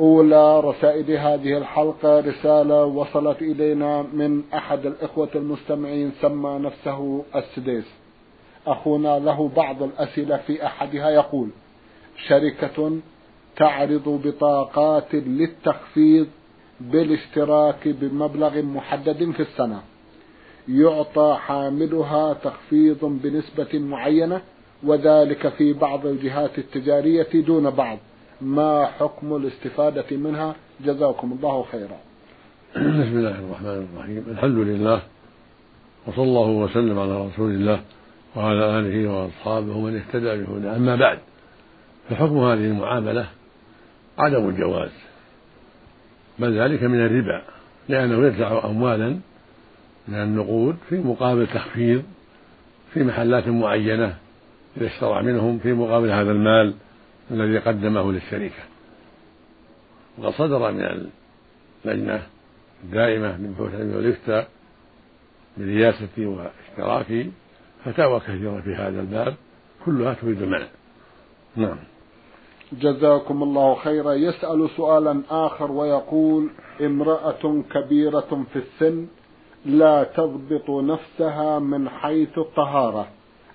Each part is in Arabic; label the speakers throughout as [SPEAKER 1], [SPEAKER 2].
[SPEAKER 1] أولى رسائل هذه الحلقة رسالة وصلت إلينا من أحد الإخوة المستمعين سمى نفسه السديس أخونا له بعض الأسئلة في أحدها يقول شركة تعرض بطاقات للتخفيض بالاشتراك بمبلغ محدد في السنة. يعطى حاملها تخفيض بنسبة معينة وذلك في بعض الجهات التجارية دون بعض. ما حكم الاستفادة منها؟ جزاكم الله خيرا.
[SPEAKER 2] بسم الله الرحمن الرحيم. الحمد لله وصلى الله وسلم على رسول الله وعلى آله وأصحابه ومن اهتدى بهداه. أما بعد فحكم هذه المعاملة عدم الجواز بل ذلك من الربا لأنه يدفع أموالا من النقود في مقابل تخفيض في محلات معينة إذا اشترى منهم في مقابل هذا المال. الذي قدمه للشركة. وقد صدر من اللجنة الدائمة من بحوث العلم والإفتاء برياستي واشتراكي فتاوى كثيرة في هذا الباب كلها تريد المنع. نعم.
[SPEAKER 1] جزاكم الله خيرا. يسأل سؤالا آخر ويقول امرأة كبيرة في السن لا تضبط نفسها من حيث الطهارة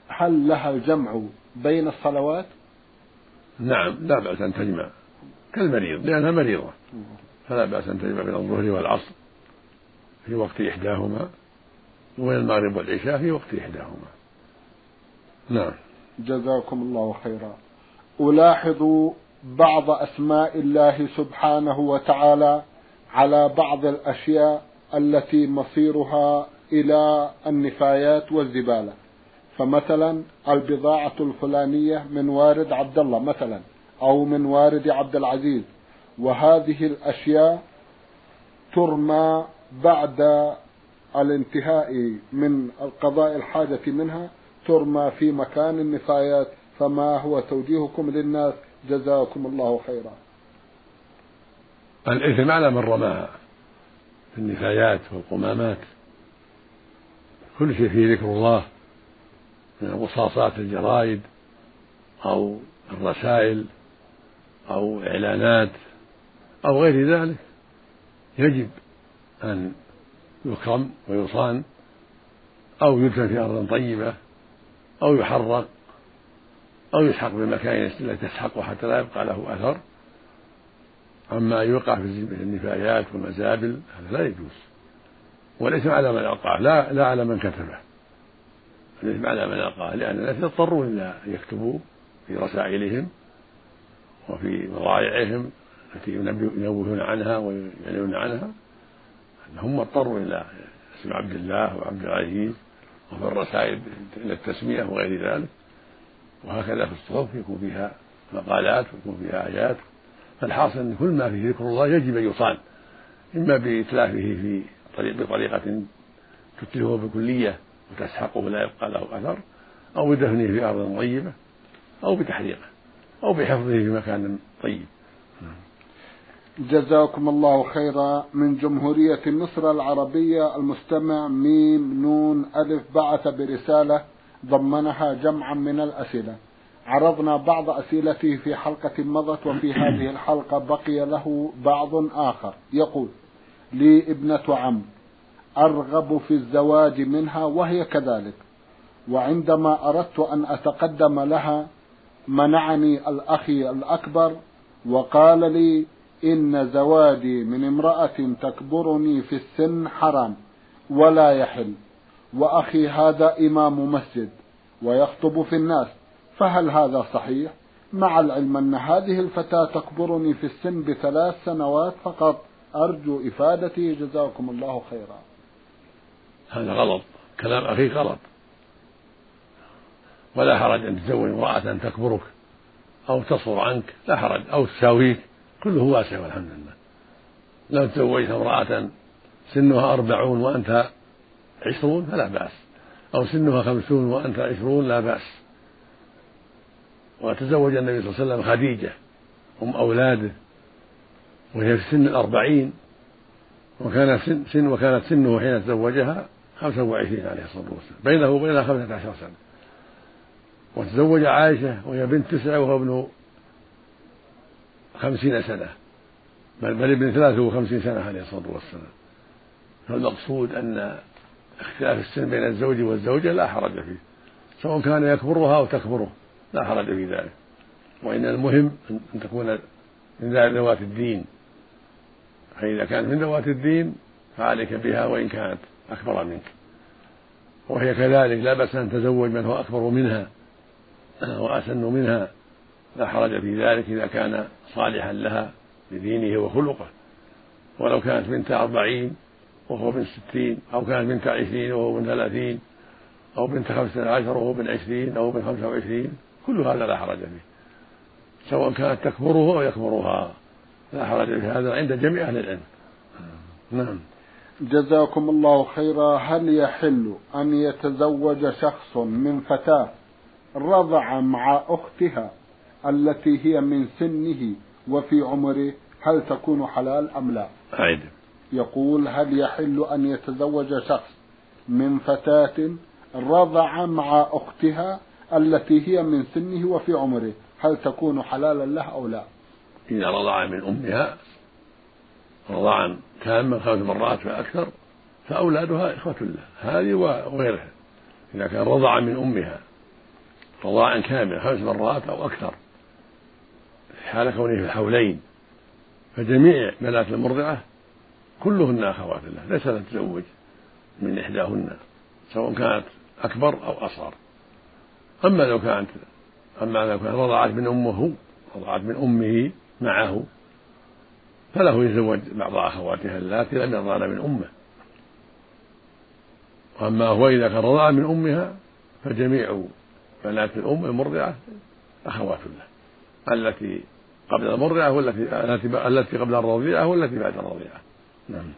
[SPEAKER 1] هل لها الجمع بين الصلوات؟
[SPEAKER 2] نعم لا بأس أن تجمع كالمريض لأنها مريضة. فلا بأس أن تجمع بين الظهر والعصر في وقت إحداهما وبين المغرب والعشاء في وقت إحداهما. نعم.
[SPEAKER 1] جزاكم الله خيرا. ألاحظ بعض أسماء الله سبحانه وتعالى على بعض الأشياء التي مصيرها إلى النفايات والزبالة. فمثلا البضاعة الفلانية من وارد عبد الله مثلا أو من وارد عبد العزيز وهذه الأشياء ترمى بعد الانتهاء من قضاء الحاجة منها ترمى في مكان النفايات. فما هو توجيهكم للناس؟ جزاكم الله خيرا.
[SPEAKER 2] الإثم على من رماها. في النفايات والقمامات. كل شيء فيه ذكر الله. من قصاصات الجرائد أو الرسائل أو إعلانات أو غير ذلك. يجب أن يكرم ويصان أو يدفن في أرض طيبة أو يحرق أو يسحق بمكان التي تسحقه حتى لا يبقى له أثر. أما يوقع في النفايات والمزابل هذا لا يجوز. والإثم على من ألقاه لا لا على من كتبه. على من ألقاه لأن الناس يضطرون إلى أن يكتبوا في رسائلهم وفي مضايعهم التي ينوهون عنها ويعلنون عنها. أنهم اضطروا إلى اسم عبد الله وعبد العزيز وفي الرسائل إلى التسمية وغير ذلك. وهكذا في الصحف يكون فيها مقالات ويكون فيها آيات. فالحاصل أن كل ما فيه ذكر الله يجب أن يصان إما بإتلافه في طريق بطريقة تتلفه بكلية وتسحقه لا يبقى له أثر أو بدفنه في أرض طيبة أو بتحريقه أو بحفظه في مكان طيب.
[SPEAKER 1] جزاكم الله خيرا. من جمهورية مصر العربية المستمع ميم نون ألف بعث برسالة ضمنها جمعا من الأسئلة. عرضنا بعض أسئلته في حلقة مضت وفي هذه الحلقة بقي له بعض آخر. يقول لي ابنة عم أرغب في الزواج منها وهي كذلك. وعندما أردت أن أتقدم لها منعني الأخي الأكبر وقال لي إن زواجي من امرأة تكبرني في السن حرام ولا يحل وأخي هذا إمام مسجد ويخطب في الناس فهل هذا صحيح؟ مع العلم أن هذه الفتاة تكبرني في السن بثلاث سنوات فقط أرجو إفادتي جزاكم الله خيرا.
[SPEAKER 2] هذا غلط. كلام أخيك غلط. ولا حرج أن تزوج امرأة تكبرك أو تصغر عنك. لا حرج. أو تساويك. كله واسع والحمد لله. لو تزوجت امرأة سنها أربعون وأنت عشرون فلا بأس. أو سنها خمسون وأنت عشرون لا بأس. وتزوج النبي صلى الله عليه وسلم خديجة أم أولاده وهي في سن الأربعين وكان سن, سن وكانت سنه حين تزوجها خمسة وعشرين عليه الصلاة والسلام. بينه وبينها خمسة عشر سنة. وتزوج عائشة وهي بنت تسعة وهو ابن خمسين سنة. بل بل ابن ثلاثة وخمسين سنة عليه الصلاة والسلام. فالمقصود أن اختلاف السن بين الزوج والزوجة لا حرج فيه. سواء كان يكبرها أو تكبره لا حرج في ذلك. وإن المهم أن تكون من ذوات الدين. فإذا كانت من ذوات الدين فعليك بها وإن كانت. أكبر منك. وهي كذلك لا بأس أن تزوج من هو أكبر منها وأسن منها. لا حرج في ذلك إذا كان صالحا لها لدينه وخلقه. ولو كانت بنت أربعين وهو بن ستين أو كانت بنت عشرين وهو بن ثلاثين أو بنت خمسة عشر وهو بن عشرين أو بن خمسة وعشرين كل هذا لا حرج فيه. سواء كانت تكبره أو يكبرها. لا حرج في هذا عند جميع أهل العلم. نعم.
[SPEAKER 1] جزاكم الله خيرا. هل يحل أن يتزوج شخص من فتاة رضع مع أختها التي هي من سنه وفي عمره؟ هل تكون حلال أم لا؟
[SPEAKER 2] أعيد
[SPEAKER 1] يقول هل يحل أن يتزوج شخص من فتاة رضع مع أختها التي هي من سنه وفي عمره؟ هل تكون حلالا له أو لا؟
[SPEAKER 2] إذا رضع من أمها رضاعا تاما خمس مرات فأكثر فأولادها إخوة له هذه وغيرها. إذا كان رضع من أمها رضاعا كاملا خمس مرات أو أكثر حال كونه في الحولين فجميع بنات المرضعة كلهن أخوات له ليس أن تتزوج من إحداهن سواء كانت أكبر أو أصغر. أما لو كانت أما لو كانت رضعت من أمه رضعت من أمه معه فله يتزوج بعض أخواتها اللاتي لم يرضعن من أمه. وأما هو إذا كان رضع من أمها فجميع بنات الأم المرضعة أخوات له. التي قبل المرضعة والتي التي قبل الرضيعة والتي بعد الرضيعة نعم.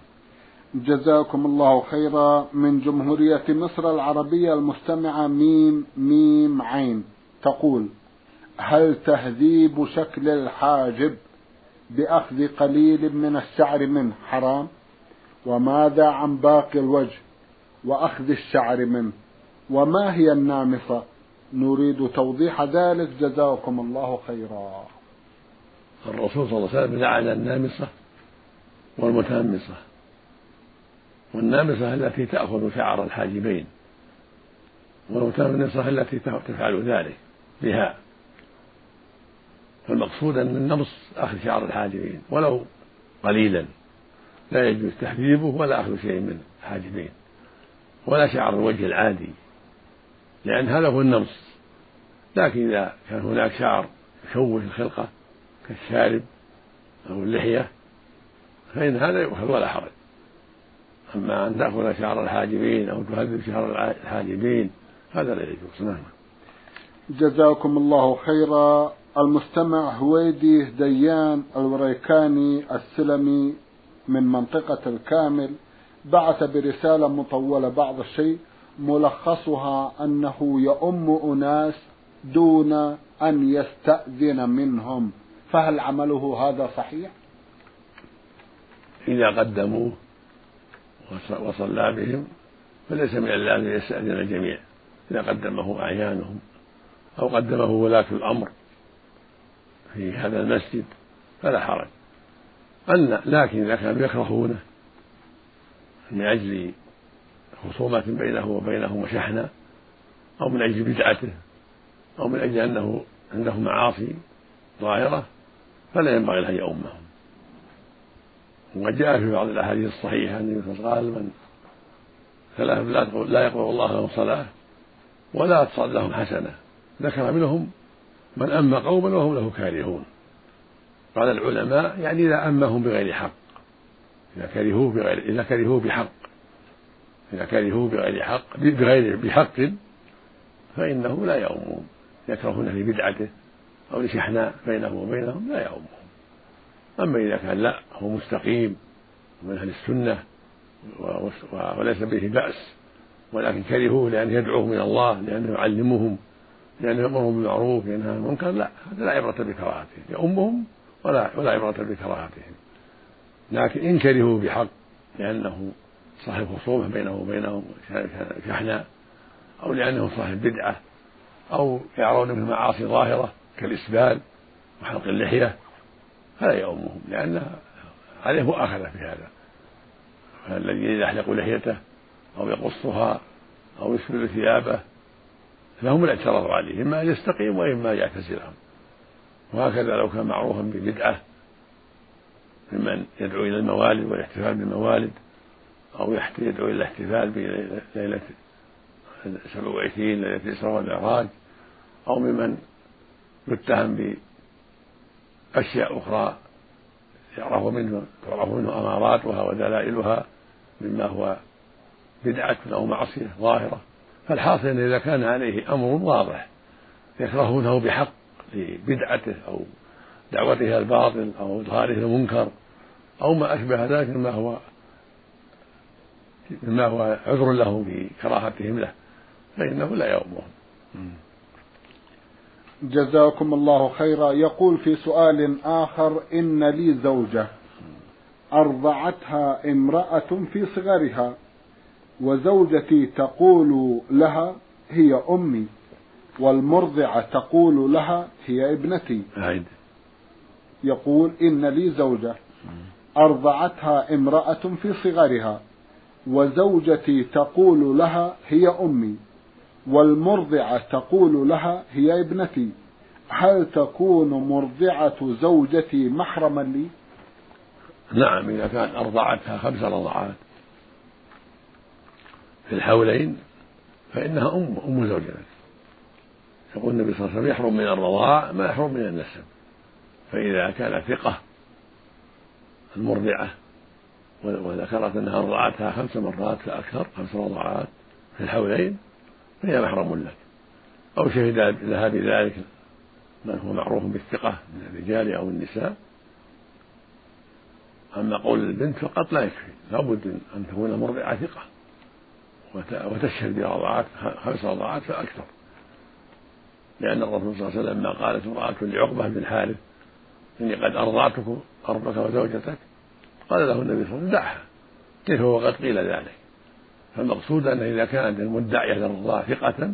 [SPEAKER 1] جزاكم الله خيرا من جمهورية مصر العربية المستمعة ميم ميم عين. تقول هل تهذيب شكل الحاجب؟ بأخذ قليل من الشعر منه. حرام. وماذا عن باقي الوجه؟ وأخذ الشعر منه. وما هي النامصة؟ نريد توضيح ذلك. جزاكم الله خيرا.
[SPEAKER 2] الرسول صلى الله عليه وسلم لعن النامصة والمتنمصة والنامصة التي تأخذ شعر الحاجبين والمتنمصة التي تفعل ذلك بها. فالمقصود أن النمص أخذ شعر الحاجبين ولو قليلا. لا يجوز تحجيبه ولا أخذ شيء من الحاجبين ولا شعر الوجه العادي لأن هذا هو النمص. لكن إذا كان هناك شعر يشوه الخلقة كالشارب أو اللحية فإن هذا يؤخذ ولا حرج. أما أن تأخذ شعر الحاجبين أو تهذب شعر الحاجبين هذا لا يجوز. نعم.
[SPEAKER 1] جزاكم الله خيرا. المستمع هويدي ديان الوريكاني السلمي من منطقة الكامل بعث برسالة مطولة بعض الشيء ملخصها أنه يؤم أناس دون أن يستأذن منهم. فهل عمله هذا صحيح؟
[SPEAKER 2] إذا قدموه وصلى بهم فليس من اللازم يستأذن الجميع. إذا قدمه أعيانهم أو قدمه ولاة الأمر. في هذا المسجد فلا حرج. أن لكن إذا كانوا يكرهونه من أجل خصومة بينه وبينهم وشحنة أو من أجل بدعته أو من أجل أنه عنده معاصي ظاهرة فلا ينبغي له أن يؤمهم. وقد جاء في بعض الأحاديث الصحيحة أن النبي قال من ثلاثة لا يقبل الله لهم صلاة ولا تصاد لهم حسنة. ذكر منهم من أما قوما وهم له كارهون. قال العلماء يعني إذا أمهم بغير حق. إذا كرهوه بغير إذا كرهوه بحق. إذا كرهوه بغير حق بغير بحق فإنه لا يؤمهم يكرهون لبدعته أو لشحناء بينه وبينهم لا يؤمهم أما إذا كان لا هو مستقيم من أهل السنة وليس به بأس ولكن كرهوه لأنه يدعوهم إلى الله لأنه يعلمهم لأنه يأمرهم بالمعروف ينهى عن المنكر لا هذا لا عبرة بكراهتهم يؤمهم ولا ولا عبرة بكراهتهم. لكن إن كرهوا بحق لأنه صاحب خصومة بينه وبينهم شحناء أو لأنه صاحب بدعة أو يرون منه معاصي ظاهرة كالإسبال وحلق اللحية فلا يؤمهم لأن عليه مؤاخذة في هذا. فالذي يحلق لحيته أو يقصها أو يسبل ثيابه فهم الاعتراض عليه إما أن يستقيم وإما أن يعتزلهم وهكذا لو كان معروفا ببدعة ممن يدعو إلى الموالد والاحتفال بالموالد أو يدعو إلى الاحتفال بليلة سبع وعشرين ليلة الإسراء والمعراج أو ممن يتهم بأشياء أخرى يعرف منه تعرف منه أماراتها ودلائلها مما هو بدعة أو معصية ظاهرة. فالحاصل أن إذا كان عليه أمر واضح يكرهونه بحق لبدعته أو دعوته إلى الباطل أو إظهاره المنكر أو ما أشبه ذلك مما هو مما هو عذر له في كراهتهم له فإنه لا يؤمهم
[SPEAKER 1] جزاكم الله خيرا. يقول في سؤال آخر إن لي زوجة أرضعتها امرأة في صغرها. وزوجتي تقول لها هي أمي والمرضعة تقول لها هي ابنتي
[SPEAKER 2] عيد.
[SPEAKER 1] يقول إن لي زوجة أرضعتها امرأة في صغرها وزوجتي تقول لها هي أمي والمرضعة تقول لها هي ابنتي هل تكون مرضعة زوجتي محرما لي؟
[SPEAKER 2] نعم إذا كان أرضعتها خمس رضعات الحولين فإنها أم أم زوجتك يقول النبي صلى الله عليه وسلم يحرم من الرضاع ما يحرم من النسب. فإذا كان ثقة المرضعة وذكرت أنها أرضعتها خمس مرات فأكثر خمس رضعات في الحولين فهي محرم لك. أو شهد لها بذلك من هو معروف بالثقة من الرجال أو النساء. أما قول البنت فقط لا يكفي لابد أن تكون مرضعة ثقة. وتشهد برضعات خمس رضعات فأكثر. لأن الرسول صلى الله عليه وسلم لما قالت امرأة لعقبة بن الحارث إني قد أرضعتك أرضك وزوجتك. قال له النبي صلى الله عليه وسلم دعها كيف وقد قيل ذلك. فالمقصود أنه إذا كانت المدعية للرضاعة ثقة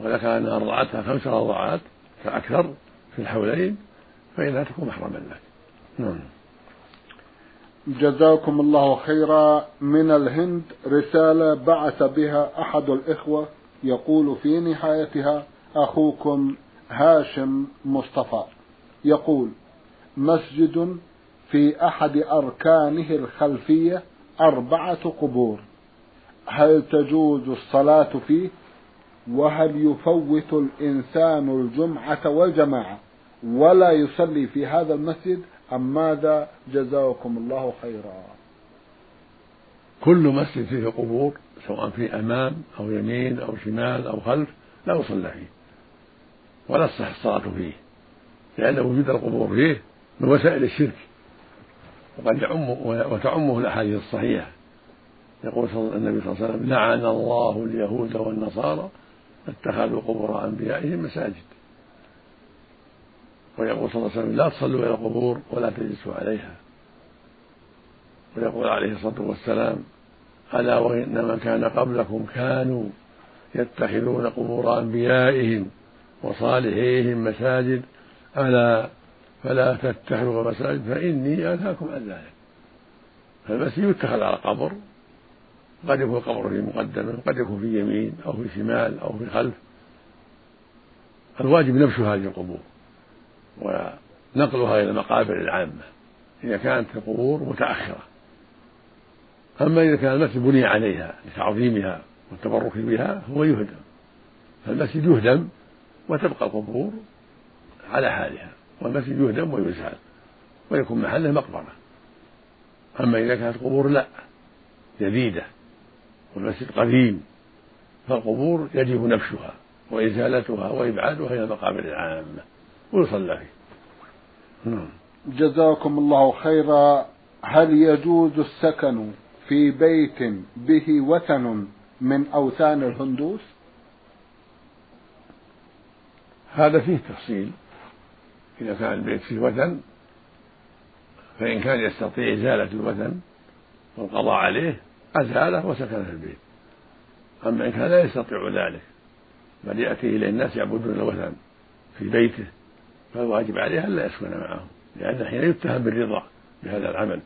[SPEAKER 2] وذكر أنها أرضعتها خمس رضعات فأكثر في الحولين فإنها تكون محرما لك. نعم.
[SPEAKER 1] جزاكم الله خيرا. من الهند رسالة بعث بها أحد الإخوة يقول في نهايتها أخوكم هاشم مصطفى. يقول مسجد في أحد أركانه الخلفية أربعة قبور. هل تجوز الصلاة فيه؟ وهل يفوت الإنسان الجمعة والجماعة؟ ولا يصلي في هذا المسجد أم ماذا جزاكم الله خيرا؟
[SPEAKER 2] كل مسجد فيه قبور سواء في أمام أو يمين أو شمال أو خلف لا يصلى فيه ولا تصح الصلاة فيه لأن وجود القبور فيه من وسائل الشرك. وقد يعم وتعمه الأحاديث الصحيحة. يقول النبي صلى الله عليه وسلم لعن الله اليهود والنصارى اتخذوا قبور أنبيائهم مساجد. ويقول صلى الله عليه وسلم لا تصلوا إلى القبور ولا تجلسوا عليها. ويقول عليه الصلاة والسلام ألا وإن من كان قبلكم كانوا يتخذون قبور أنبيائهم وصالحيهم مساجد. ألا فلا تتخذوا مساجد فإني أنهاكم عن ذلك. فالمسجد يتخذ على قبر قد يكون القبر في مقدمة قد يكون في يمين أو في شمال أو في خلف. الواجب نبش هذه القبور. ونقلها إلى المقابر العامة. إذا كانت القبور متأخرة. أما إذا كان المسجد بني عليها لتعظيمها والتبرك بها هو يهدم. فالمسجد يهدم وتبقى القبور على حالها. والمسجد يهدم ويزال ويكون محله مقبرة أما إذا كانت قبور لا جديدة والمسجد قديم فالقبور يجب نبشها وإزالتها وإبعادها إلى المقابر العامة. ويصلى فيه
[SPEAKER 1] نعم. جزاكم الله خيرا. هل يجوز السكن في بيت به وثن من أوثان الهندوس؟
[SPEAKER 2] هذا فيه تفصيل. إذا كان البيت فيه وثن فإن كان يستطيع إزالة الوثن والقضاء عليه أزاله وسكن في البيت. أما إن كان لا يستطيع ذلك بل يأتي إلى الناس يعبدون الوثن في بيته. فالواجب عليه ألا يسكن معهم لأنه حين يتهم بالرضا بهذا العمل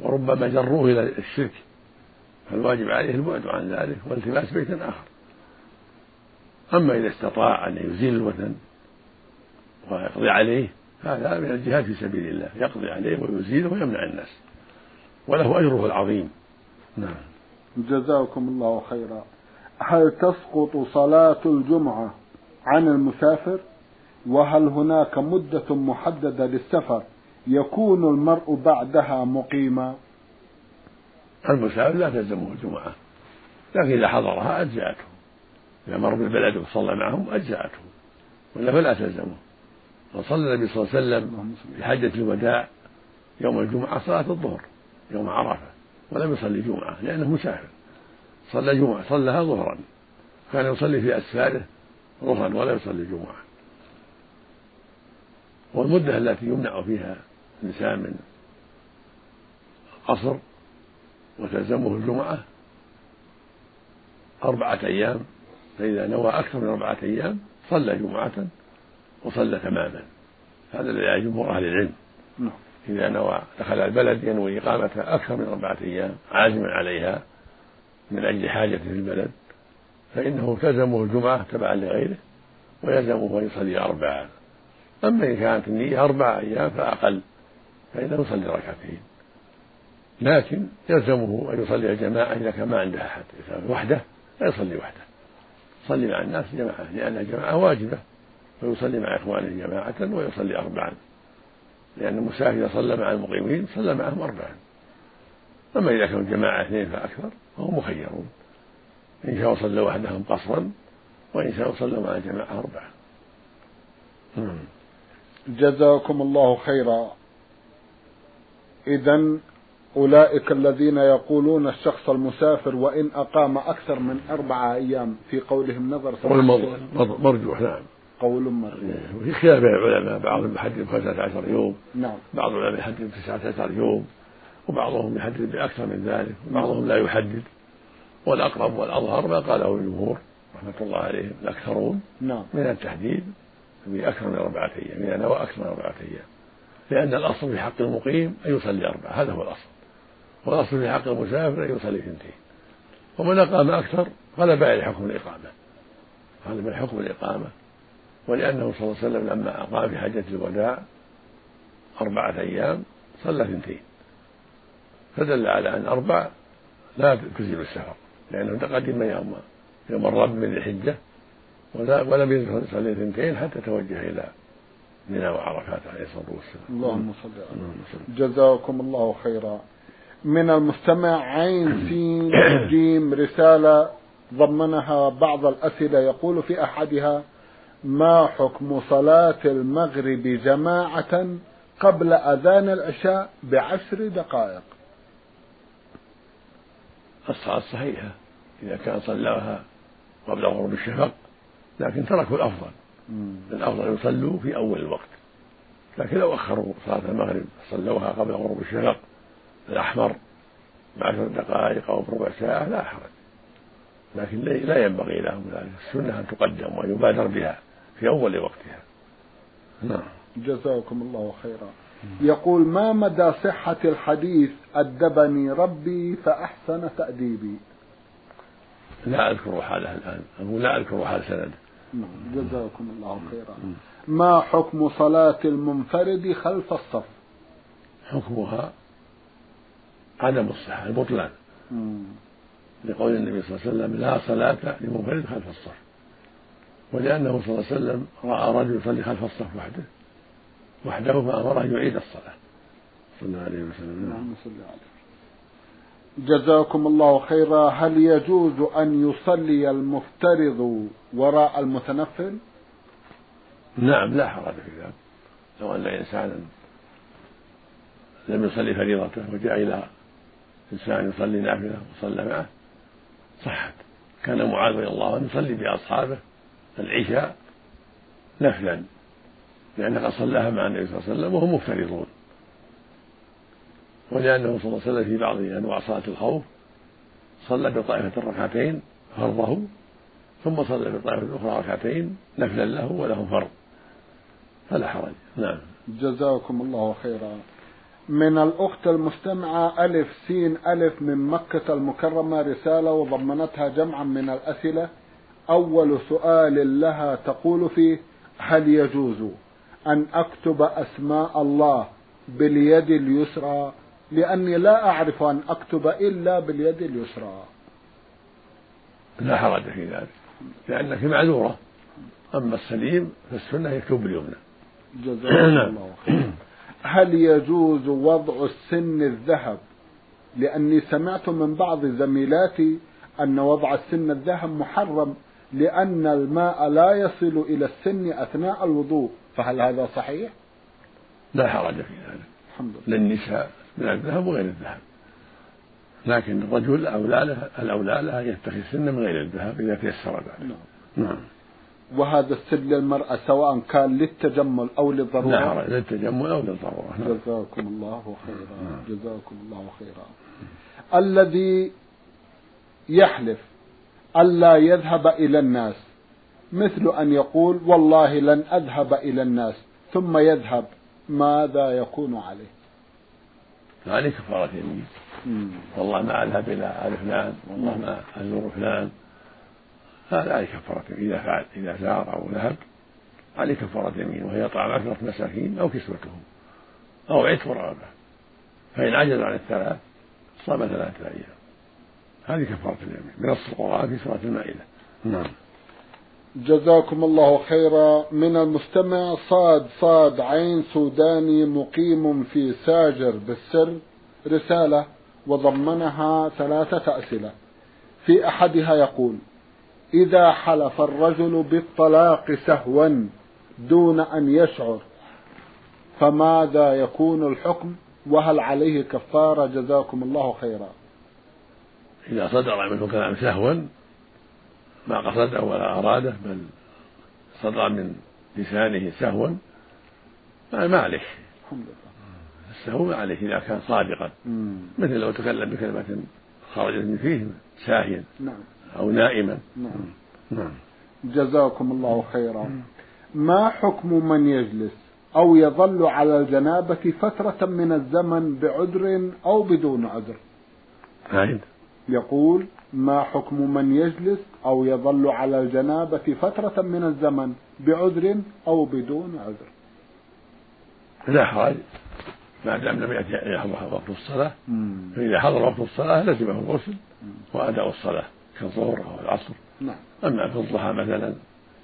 [SPEAKER 2] وربما جروه إلى الشرك فالواجب عليه البعد عن ذلك والتماس بيت آخر. أما إذا استطاع أن يزيل الوثن ويقضي عليه هذا من الجهاد في سبيل الله يقضي عليه ويزيله ويمنع الناس. وله أجره العظيم. نعم.
[SPEAKER 1] جزاكم الله خيرا. هل تسقط صلاة الجمعة عن المسافر؟ وهل هناك مدة محددة للسفر يكون المرء بعدها مقيما؟
[SPEAKER 2] المسافر لا تلزمه الجمعة. لكن إذا حضرها أجزأته. إذا مر بالبلد وصلى معهم أجزأته. ولا فلا تلزمه. وصلى النبي صلى الله عليه وسلم في حجة الوداع يوم الجمعة صلاة الظهر يوم عرفة. ولم يصلي جمعة لأنه مسافر. صلى جمعة صلىها ظهرا. كان يصلي في أسفاره ظهرا ولا يصلي جمعة. والمدة التي يمنع فيها الإنسان من القصر وتلزمه الجمعة أربعة أيام فإذا نوى أكثر من أربعة أيام صلى جمعة وصلى تماما. هذا الذي جمهور أهل العلم. نعم. إذا نوى دخل البلد ينوي إقامة أكثر من أربعة أيام عازما عليها من أجل حاجة في البلد فإنه تلزمه الجمعة تبعا لغيره ويلزمه أن يصلي أربعة أما إن كانت النية أربعة أيام فأقل فإنه يصلي ركعتين. لكن يلزمه أن يصلي الجماعة إذا كان ما عنده أحد. إذا وحده لا يصلي وحده. يصلي مع الناس جماعة لأن الجماعة واجبة. فيصلي مع إخوانه جماعة ويصلي أربعا. لأن المسافر إذا صلى مع المقيمين صلى معهم أربعا. أما إذا كانوا جماعة اثنين فأكثر فهم مخيرون. إن شاءوا صلوا وحدهم قصرا وإن شاءوا صلوا مع الجماعة أربعة
[SPEAKER 1] جزاكم الله خيرا. إذا أولئك الذين يقولون الشخص المسافر وإن أقام أكثر من أربعة أيام في قولهم نظر
[SPEAKER 2] مرجوح نعم.
[SPEAKER 1] قول مرجوح.
[SPEAKER 2] وفي خلاف بين العلماء بعضهم يحدد بخمسة عشر يوم
[SPEAKER 1] نعم.
[SPEAKER 2] بعض العلماء يحدد بتسعة عشر يوم وبعضهم يحدد بأكثر من ذلك وبعضهم لا يحدد. والأقرب والأظهر ما قاله الجمهور رحمة الله عليهم الأكثرون
[SPEAKER 1] نعم.
[SPEAKER 2] من التحديد. بأكثر من أربعة أيام إذا نوى أكثر من أربعة أيام. لأن الأصل في حق المقيم أن يصلي أربعة هذا هو الأصل. والأصل في حق المسافر أن يصلي اثنتين. ومن أقام أكثر غلب عليه حكم الإقامة. هذا من حكم الإقامة. ولأنه صلى الله عليه وسلم لما أقام في حجة الوداع أربعة أيام صلى اثنتين. فدل على أن أربع لا تجزي السفر لأنه تقدم يوم يوم الرب من الحجة. ولم يصلي اثنتين حتى توجه إلى منى وعرفات عليه الصلاة والسلام.
[SPEAKER 1] اللهم صل على جزاكم الله خيرا. من المستمع عين سين جيم رسالة ضمنها بعض الأسئلة. يقول في أحدها ما حكم صلاة المغرب جماعة قبل أذان العشاء بعشر دقائق؟
[SPEAKER 2] الصلاة صحيحة إذا كان صلاها قبل غروب الشفق لكن تركوا الأفضل. الأفضل يصلوا في أول الوقت. لكن لو أخروا صلاة المغرب صلوها قبل غروب الشفق الأحمر بعشر دقائق أو بربع ساعة لا حرج. لكن لا ينبغي لهم ذلك. السنة أن تقدم ويبادر بها في أول وقتها.
[SPEAKER 1] نعم. جزاكم الله خيرا. يقول ما مدى صحة الحديث أدبني ربي فأحسن تأديبي؟
[SPEAKER 2] لا أذكر حاله الآن. أقول لا أذكر حال سند
[SPEAKER 1] نعم جزاكم الله خيرا. ما حكم صلاة المنفرد خلف الصف؟
[SPEAKER 2] حكمها عدم الصحة البطلان. لقول النبي صلى الله عليه وسلم لا صلاة لمنفرد خلف الصف. ولأنه صلى الله عليه وسلم رأى رجل يصلي خلف الصف وحده. وحده فأمره أن يعيد الصلاة. صلى الله عليه وسلم. نعم
[SPEAKER 1] جزاكم الله خيرا. هل يجوز أن يصلي المفترض وراء المتنفل؟
[SPEAKER 2] نعم لا حرج في ذلك. لو أن إنسانا لم يصلي فريضته وجاء إلى إنسان يصلي نافلة وصلى معه صحت. كان معاذ رضي الله عنه يصلي بأصحابه العشاء نفلا لأنه قد صلاها مع النبي صلى الله عليه وسلم وهم مفترضون. ولأنه صلى الله عليه وسلم في بعض أنواع صلاة الخوف صلى بطائفة ركعتين فرضه ثم صلى بطائفة الأخرى ركعتين نفلا له وله فرض. فلا حرج. نعم.
[SPEAKER 1] جزاكم الله خيرا. من الأخت المستمعة ألف سين ألف من مكة المكرمة رسالة وضمنتها جمعا من الأسئلة. أول سؤال لها تقول فيه هل يجوز أن أكتب أسماء الله باليد اليسرى لأني لا أعرف أن أكتب إلا باليد اليسرى.
[SPEAKER 2] لا حرج في ذلك لأنك معذورة. أما السليم فالسنة يكتب باليمنى.
[SPEAKER 1] جزاك الله خير هل يجوز وضع السن الذهب؟ لأني سمعت من بعض زميلاتي أن وضع السن الذهب محرم لأن الماء لا يصل إلى السن أثناء الوضوء. فهل هذا صحيح؟
[SPEAKER 2] لا حرج في ذلك. الحمد لله. للنساء. من الذهب وغير الذهب. لكن الرجل أولى له الأولى له أن يتخذ سن من غير الذهب إذا تيسر ذلك. نعم. نعم.
[SPEAKER 1] وهذا السن للمرأة سواء كان للتجمل أو للضرورة؟
[SPEAKER 2] لا حرج للتجمل أو للضرورة.
[SPEAKER 1] نعم. جزاكم الله خيرا. نعم. جزاكم الله خيرا. الذي يحلف ألا يذهب إلى الناس مثل أن يقول والله لن أذهب إلى الناس ثم يذهب ماذا يكون عليه؟
[SPEAKER 2] عليه كفارة يمين. والله ما أذهب إلى آل فلان والله ما أزور فلان. هذا عليه كفارة إذا فعل إذا زار أو ذهب عليه كفارة يمين وهي طعام عشرة مساكين أو كسوتهم أو عتق رغبة فإن عجز عن الثلاث صام ثلاثة أيام. هذه كفارة اليمين بنص القرآن في سورة المائدة. نعم.
[SPEAKER 1] جزاكم الله خيرا. من المستمع صاد صاد عين سوداني مقيم في ساجر بالسر. رسالة وضمنها ثلاثة أسئلة. في أحدها يقول إذا حلف الرجل بالطلاق سهوا دون أن يشعر فماذا يكون الحكم؟ وهل عليه كفارة؟ جزاكم الله خيرا.
[SPEAKER 2] إذا صدر منه كلام سهوا ما قصده ولا أراده بل صدر من لسانه سهوا. ما عليه السهو ما عليه إذا كان صادقا. مثل لو تكلم بكلمة خرجت من فيه ساهيا نعم. أو نائما. نعم.
[SPEAKER 1] نعم. جزاكم الله خيرا. ما حكم من يجلس أو يظل على الجنابة فترة من الزمن بعذر أو بدون عذر؟
[SPEAKER 2] عيد
[SPEAKER 1] يقول ما حكم من يجلس أو يظل على الجنابة فترة من الزمن بعذر أو بدون عذر؟
[SPEAKER 2] لا حرج ما دام لم يأتي يحضر وقت الصلاة فإذا حضر وقت الصلاة لزمه الغسل وأداء الصلاة كالظهر أو العصر. نعم. أما في الضحى مثلا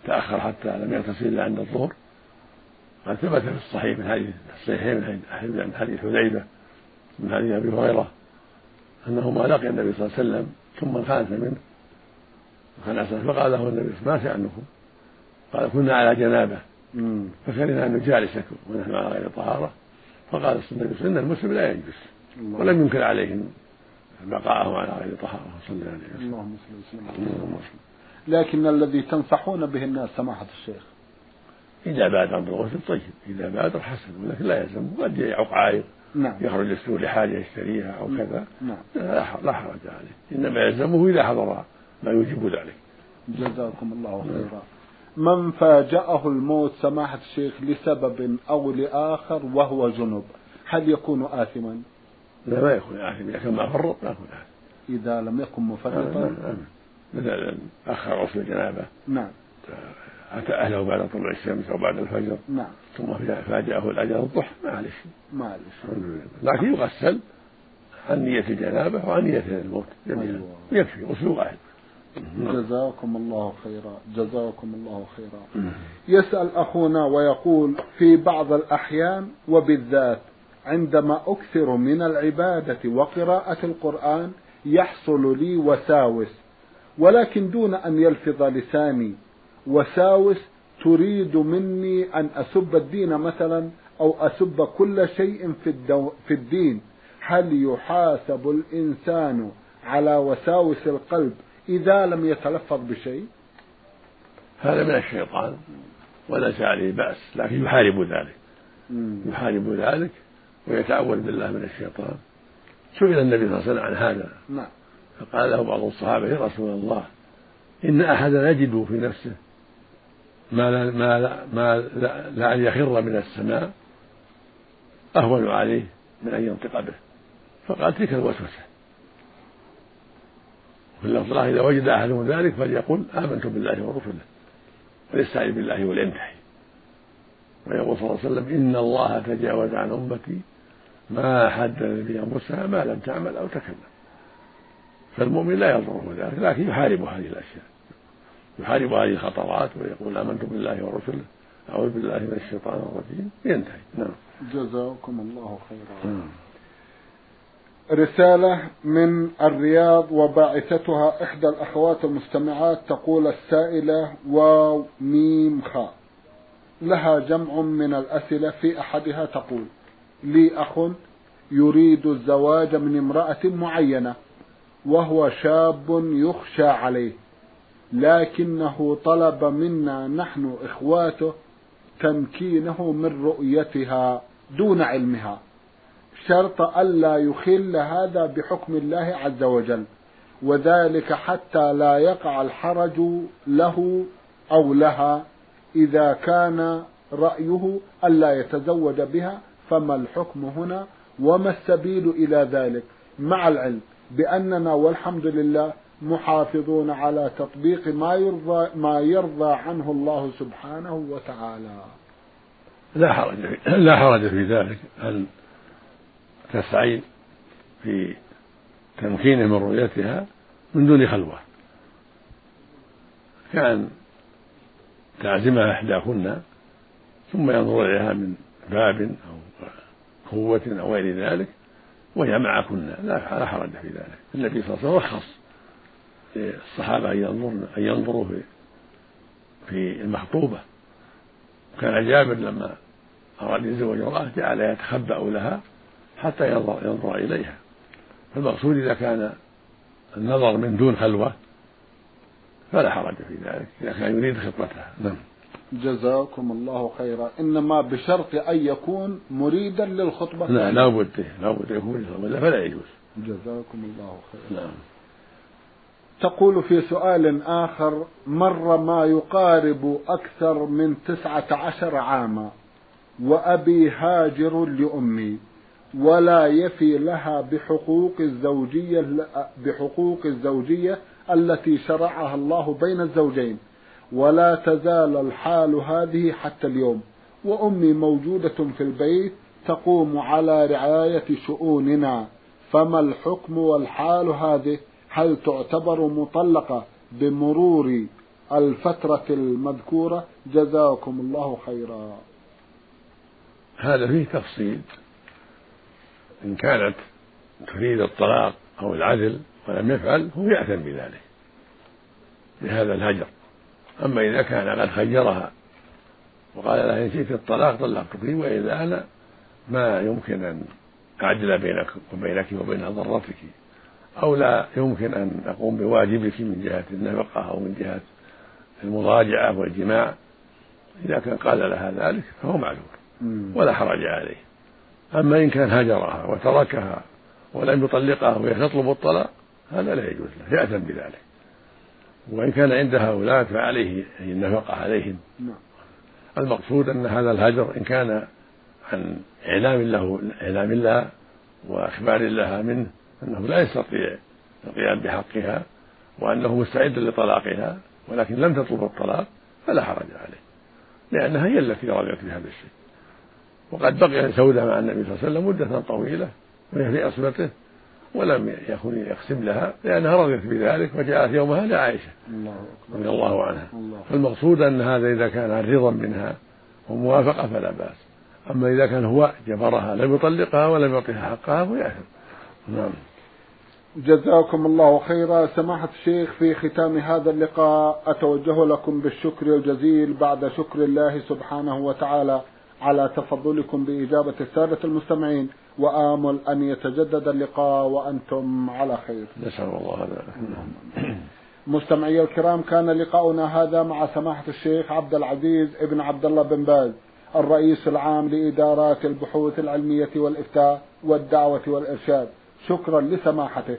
[SPEAKER 2] تأخر حتى لم يغتسل إلا عند الظهر. قد ثبت في الصحيح من حديث الصحيحين من حديث حذيفة من حديث أبي هريرة أنه ما لقي النبي صلى الله عليه وسلم ثم انخنس منه انخنس فقال له النبي ما شأنكم؟ قال كنا على جنابة. فكرهنا أن نجالسكم ونحن على غير طهارة فقال النبي صلى الله عليه وسلم إن المسلم لا ينجس ولم ينكر عليهم بقاءه على غير طهارة صلى الله عليه وسلم. اللهم صل
[SPEAKER 1] وسلم. لكن الذي تنصحون به الناس سماحة الشيخ؟
[SPEAKER 2] إذا بادر بالغسل طيب إذا بادر حسن ولكن لا يلزم قد يعق عائق. نعم. يخرج السوق لحاجة يشتريها أو كذا نعم. لا حرج عليه. إنما يلزمه إذا حضر ما يوجب ذلك.
[SPEAKER 1] جزاكم الله خيرا. من فاجأه الموت سماحة الشيخ لسبب أو لآخر وهو جنب هل يكون آثما؟
[SPEAKER 2] لا ما يكون آثما. إذا كان ما فرط ما يكون آثما
[SPEAKER 1] إذا لم يكن مفرطا؟
[SPEAKER 2] مثلا أخر غسل الجنابة.
[SPEAKER 1] نعم.
[SPEAKER 2] أتى أهله بعد طلوع الشمس أو بعد الفجر.
[SPEAKER 1] نعم.
[SPEAKER 2] ثم فاجأه الأجل الضحى ما عليه
[SPEAKER 1] ما عليه
[SPEAKER 2] لكن يغسل عن نية الجنابة وعن نية الموت جميعا. أيوة. يكفي غسل واحد
[SPEAKER 1] جزاكم الله خيرا. جزاكم الله خيرا. يسأل أخونا ويقول في بعض الأحيان وبالذات عندما أكثر من العبادة وقراءة القرآن يحصل لي وساوس ولكن دون أن يلفظ لساني وساوس تريد مني أن أسب الدين مثلا أو أسب كل شيء في, الدو في الدين. هل يحاسب الإنسان على وساوس القلب إذا لم يتلفظ بشيء؟
[SPEAKER 2] هذا من الشيطان وليس عليه بأس لكن يحارب ذلك. يحارب ذلك ويتعوذ بالله من الشيطان. سئل النبي صلى الله عليه وسلم عن هذا.
[SPEAKER 1] نعم.
[SPEAKER 2] فقال له بعض الصحابة يا رسول الله إن أحدا يجد في نفسه ما لا ما لا ما لا أن يخر من السماء أهون عليه من أن ينطق به. فقال تلك الوسوسة. في اللفظ إذا وجد أحدهم ذلك فليقل آمنت بالله ورسله وليستعذ بالله ولينتهي ويقول صلى الله عليه وسلم إن الله تجاوز عن أمتي ما حدث بأنفسها ما لم تعمل أو تكلم. فالمؤمن لا يضره ذلك لكن يحارب هذه الأشياء. يحارب هذه الخطرات ويقول آمنت بالله ورسله. أعوذ بالله من الشيطان الرجيم. ينتهي. نعم.
[SPEAKER 1] جزاكم الله خيرا. نعم. رسالة من الرياض وباعثتها إحدى الأخوات المستمعات تقول السائلة واو ميم خاء. لها جمع من الأسئلة في أحدها تقول لي أخ يريد الزواج من امرأة معينة وهو شاب يخشى عليه. لكنه طلب منا نحن إخواته تمكينه من رؤيتها دون علمها شرط ألا يخل هذا بحكم الله عز وجل وذلك حتى لا يقع الحرج له أو لها إذا كان رأيه ألا يتزوج بها فما الحكم هنا؟ وما السبيل إلى ذلك؟ مع العلم بأننا والحمد لله محافظون على تطبيق ما يرضى ما يرضى عنه الله سبحانه وتعالى.
[SPEAKER 2] لا حرج في لا حرج في ذلك. أن تسعي في تمكينه من رؤيتها من دون خلوة؟ كأن تعزمها إحداكن ثم ينظر إليها من باب أو قوة أو غير ذلك وهي معكن. لا حرج في ذلك. النبي صلى الله عليه وسلم رخص. للصحابة أن ينظرن أن ينظروا في في المخطوبة. كان جابر لما أراد يتزوج امرأة جعل يتخبأ لها حتى ينظر, ينظر إليها. فالمقصود إذا كان النظر من دون خلوة فلا حرج في ذلك إذا كان يريد خطبتها نعم.
[SPEAKER 1] جزاكم الله خيرا. إنما بشرط أن يكون مريدا للخطبة.
[SPEAKER 2] لا لا بد لا بد يكون ولا فلا يجوز.
[SPEAKER 1] جزاكم الله خيرا. نعم. تقول في سؤال آخر مر ما يقارب أكثر من تسعة عشر عاما وأبي هاجر لأمي ولا يفي لها بحقوق الزوجية بحقوق الزوجية التي شرعها الله بين الزوجين ولا تزال الحال هذه حتى اليوم. وأمي موجودة في البيت تقوم على رعاية شؤوننا فما الحكم والحال هذه؟ هل تعتبر مطلقة بمرور الفترة المذكورة؟ جزاكم الله خيرا.
[SPEAKER 2] هذا فيه تفصيل. إن كانت تريد الطلاق أو العدل ولم يفعل هو يأثم بذلك بهذا الهجر. أما إذا كان قد خيرها وقال لها إن شئت الطلاق طلقتك وإذا أنا ما يمكن أن أعدل بينك وبينك وبين ضرتك. أو لا يمكن أن أقوم بواجبك من جهة النفقة أو من جهة المضاجعة والجماع. إذا كان قال لها ذلك فهو معذور ولا حرج عليه. أما إن كان هجرها وتركها ولم يطلقها وهي تطلب الطلاق هذا لا يجوز له يأثم بذلك. وإن كان عندها أولاد فعليه النفقة عليهم. نعم. المقصود أن هذا الهجر إن كان عن إعلام له إعلام لها وإخبار لها منه أنه لا يستطيع القيام بحقها وأنه مستعد لطلاقها ولكن لم تطلب الطلاق فلا حرج عليه لأنها هي التي رغبت بهذا الشيء. وقد بقي سودة مع النبي صلى الله عليه وسلم مدة طويلة وهي في عصمته ولم يكن يقسم لها لأنها رضيت بذلك وجاءت يومها لعائشة رضي الله عنها. فالمقصود أن هذا إذا كان عن رضا منها وموافقة فلا بأس. أما إذا كان هو جبرها لم يطلقها ولم يعطيها حقها فيأثم نعم.
[SPEAKER 1] جزاكم الله خيرا. سماحة الشيخ في ختام هذا اللقاء أتوجه لكم بالشكر الجزيل بعد شكر الله سبحانه وتعالى على تفضلكم بإجابة السادة المستمعين وآمل أن يتجدد اللقاء وأنتم على خير.
[SPEAKER 2] نسأل الله ذلك
[SPEAKER 1] مستمعي الكرام كان لقاؤنا هذا مع سماحة الشيخ عبد العزيز ابن عبد الله بن باز الرئيس العام لإدارات البحوث العلمية والإفتاء والدعوة والإرشاد. شكرا لسماحته.